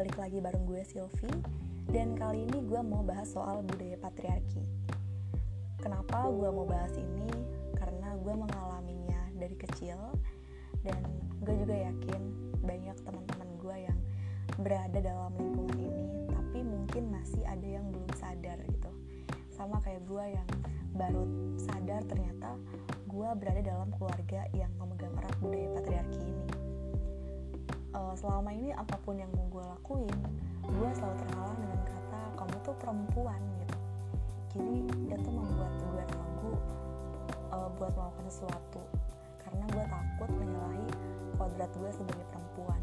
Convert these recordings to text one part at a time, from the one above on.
balik lagi bareng gue Silvi Dan kali ini gue mau bahas soal budaya patriarki. Kenapa gue mau bahas ini? Karena gue mengalaminya dari kecil. Dan gue juga yakin banyak teman-teman gue yang berada dalam lingkungan ini Tapi mungkin masih ada yang belum sadar gitu. Sama kayak gue yang baru sadar ternyata gue berada dalam keluarga yang memegang erat budaya patriarki ini. Uh, selama ini apa pun yang gue lakuin gue selalu terhalang dengan kata kamu tuh perempuan gitu. Jadi itu membuat gue ragu uh, buat melakukan sesuatu karena gue takut menyalahi kodrat gue sebagai perempuan.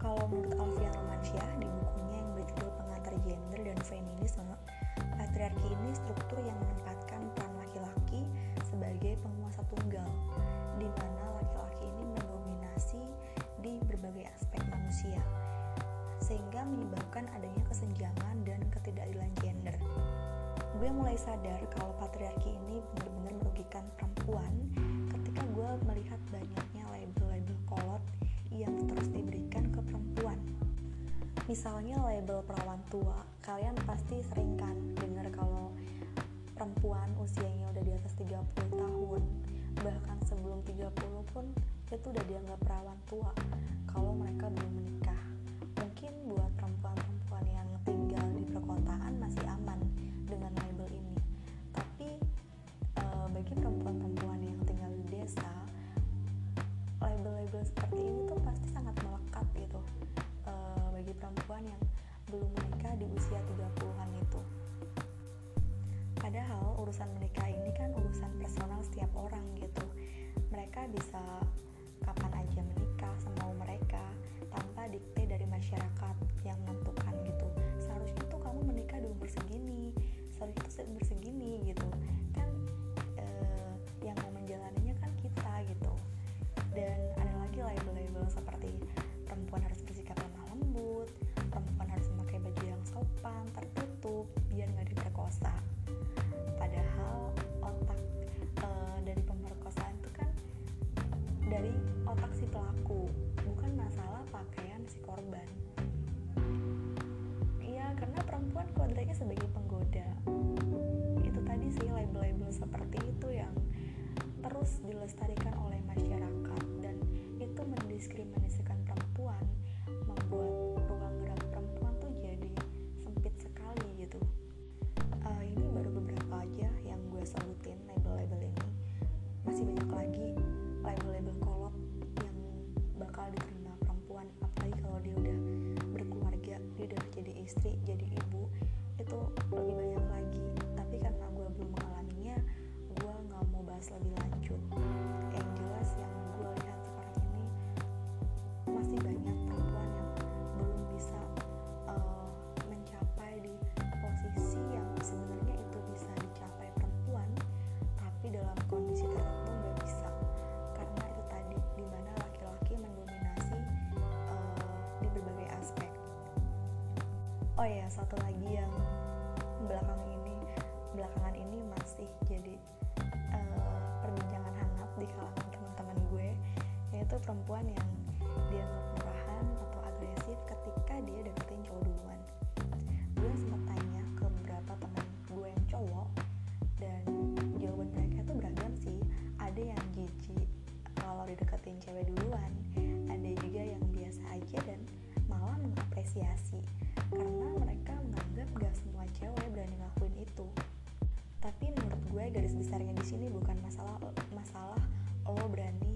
Kalau menurut Alfian Romansyah di bukunya yang berjudul Pengantar Gender dan Feminisme patriarki ini struktur yang menempatkan menyebabkan adanya kesenjangan dan ketidakadilan gender. Gue mulai sadar kalau patriarki ini benar-benar merugikan perempuan ketika gue melihat banyaknya label-label kolot yang terus diberikan ke perempuan. Misalnya label perawan tua, kalian pasti sering kan dengar kalau perempuan usianya udah di atas 30 tahun, bahkan sebelum 30 pun itu udah dianggap perawan tua kalau mereka belum menikah mungkin buat perempuan-perempuan yang tinggal di perkotaan masih aman dengan label ini. Tapi e, bagi perempuan-perempuan yang tinggal di desa label-label seperti ini tuh pasti pelaku bukan masalah pakaian si korban. Iya karena perempuan kodratnya sebagai penggoda. Itu tadi sih label-label seperti itu yang terus dilestarikan oleh masyarakat. Dan itu mendiskriminasikan perempuan membuat udah jadi istri jadi ibu itu lebih banyak lagi. Tapi karena gue belum mengalaminya gue nggak mau bahas lebih lanjut satu lagi yang belakang ini belakangan ini masih jadi uh, perbincangan hangat di kalangan teman-teman gue yaitu perempuan yang dianggap murahan atau agresif ketika dia deketin cowok duluan. Gue sempat tanya ke beberapa teman gue yang cowok gue garis besarnya di sini bukan masalah masalah lo berani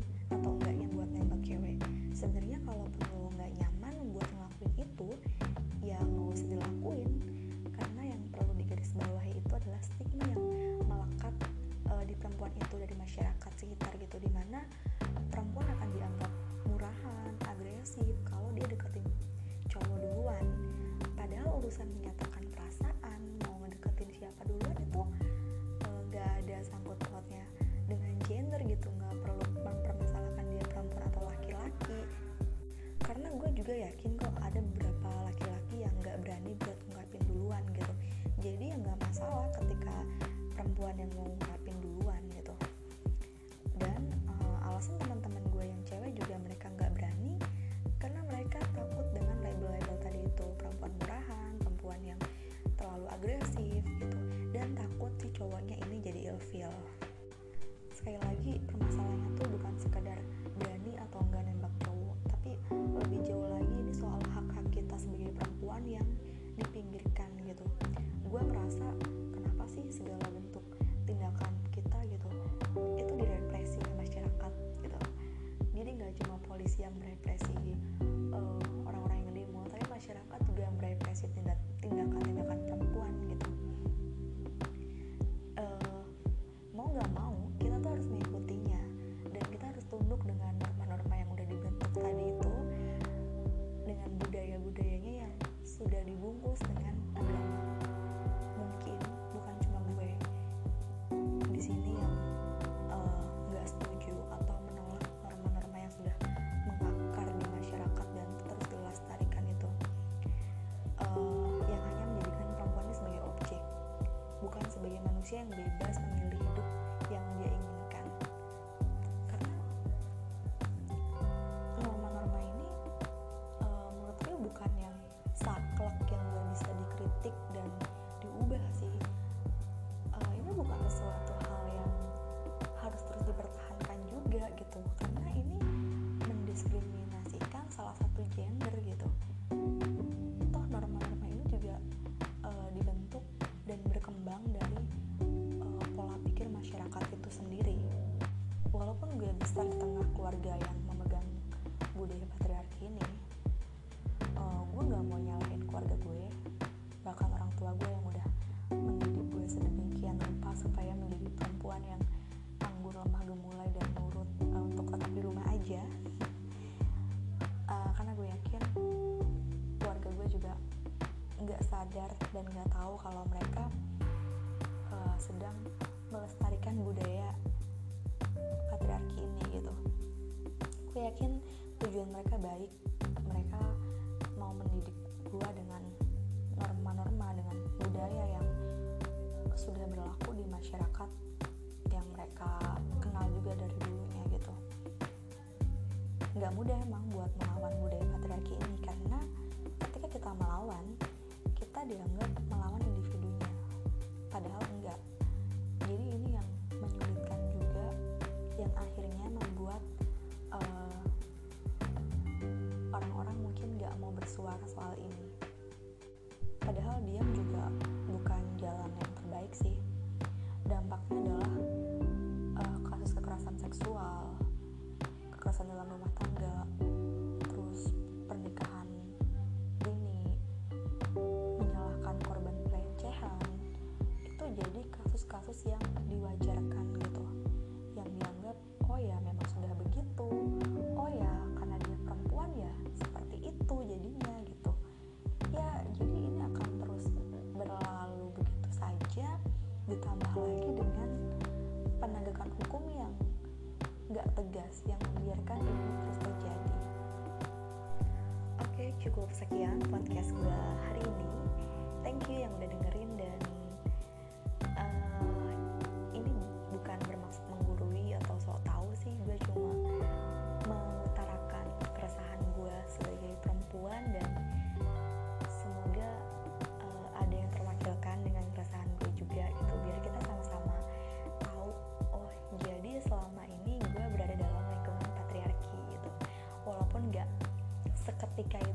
juga yakin kok ada beberapa laki-laki yang nggak berani buat ngungkapin duluan gitu. Jadi ya nggak masalah ketika perempuan yang mau ngungkapin duluan gitu. Dan uh, alasan teman-teman gue yang cewek juga mereka nggak berani karena mereka takut dengan label-label tadi itu. Perempuan murahan perempuan yang terlalu agresif gitu. Dan takut si cowoknya ini jadi ilfil. Sekali lagi yang dipinggirkan gitu. Gue ngerasa kenapa sih segala bentuk tindakan kita gitu itu direpresi oleh masyarakat gitu. Jadi nggak cuma polisi yang merepresi uh, orang-orang yang demo tapi masyarakat juga yang merepresi tindakan tindakan Yang bebas besar di tengah keluarga yang memegang budaya patriarki ini uh, gue nggak mau nyalahin keluarga gue bahkan orang tua gue yang udah mendidik gue sedemikian rupa supaya menjadi perempuan yang anggun lemah gemulai dan nurut uh, untuk tetap di rumah aja. Uh, karena gue yakin keluarga gue juga nggak sadar dan nggak tahu kalau mereka uh, sedang melestarikan budaya patriarki ini gitu. Gue yakin tujuan mereka baik. Mereka mau mendidik gue dengan norma-norma dengan budaya yang sudah berlaku di masyarakat yang mereka kenal juga dari dulunya gitu. Nggak mudah emang buat melawan budaya patriarki ini karena ketika kita melawan kita dianggap kekerasan dalam rumah tangga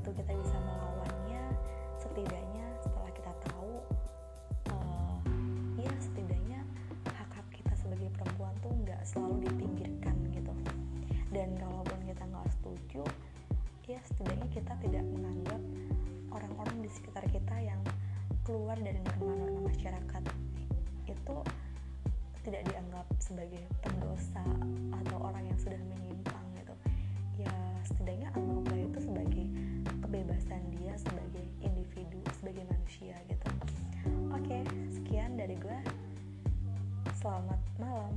itu kita bisa melawannya setidaknya setelah kita tahu uh, ya setidaknya hak hak kita sebagai perempuan tuh nggak selalu dipinggirkan gitu. Dan kalaupun kita nggak setuju ya setidaknya kita tidak menganggap orang-orang di sekitar kita yang keluar dari norma-norma masyarakat itu tidak dianggap sebagai pendosa atau orang yang sudah menyimpang gitu. Ya setidaknya sebagai kebebasan dia sebagai individu sebagai manusia gitu. Oke sekian dari gue selamat malam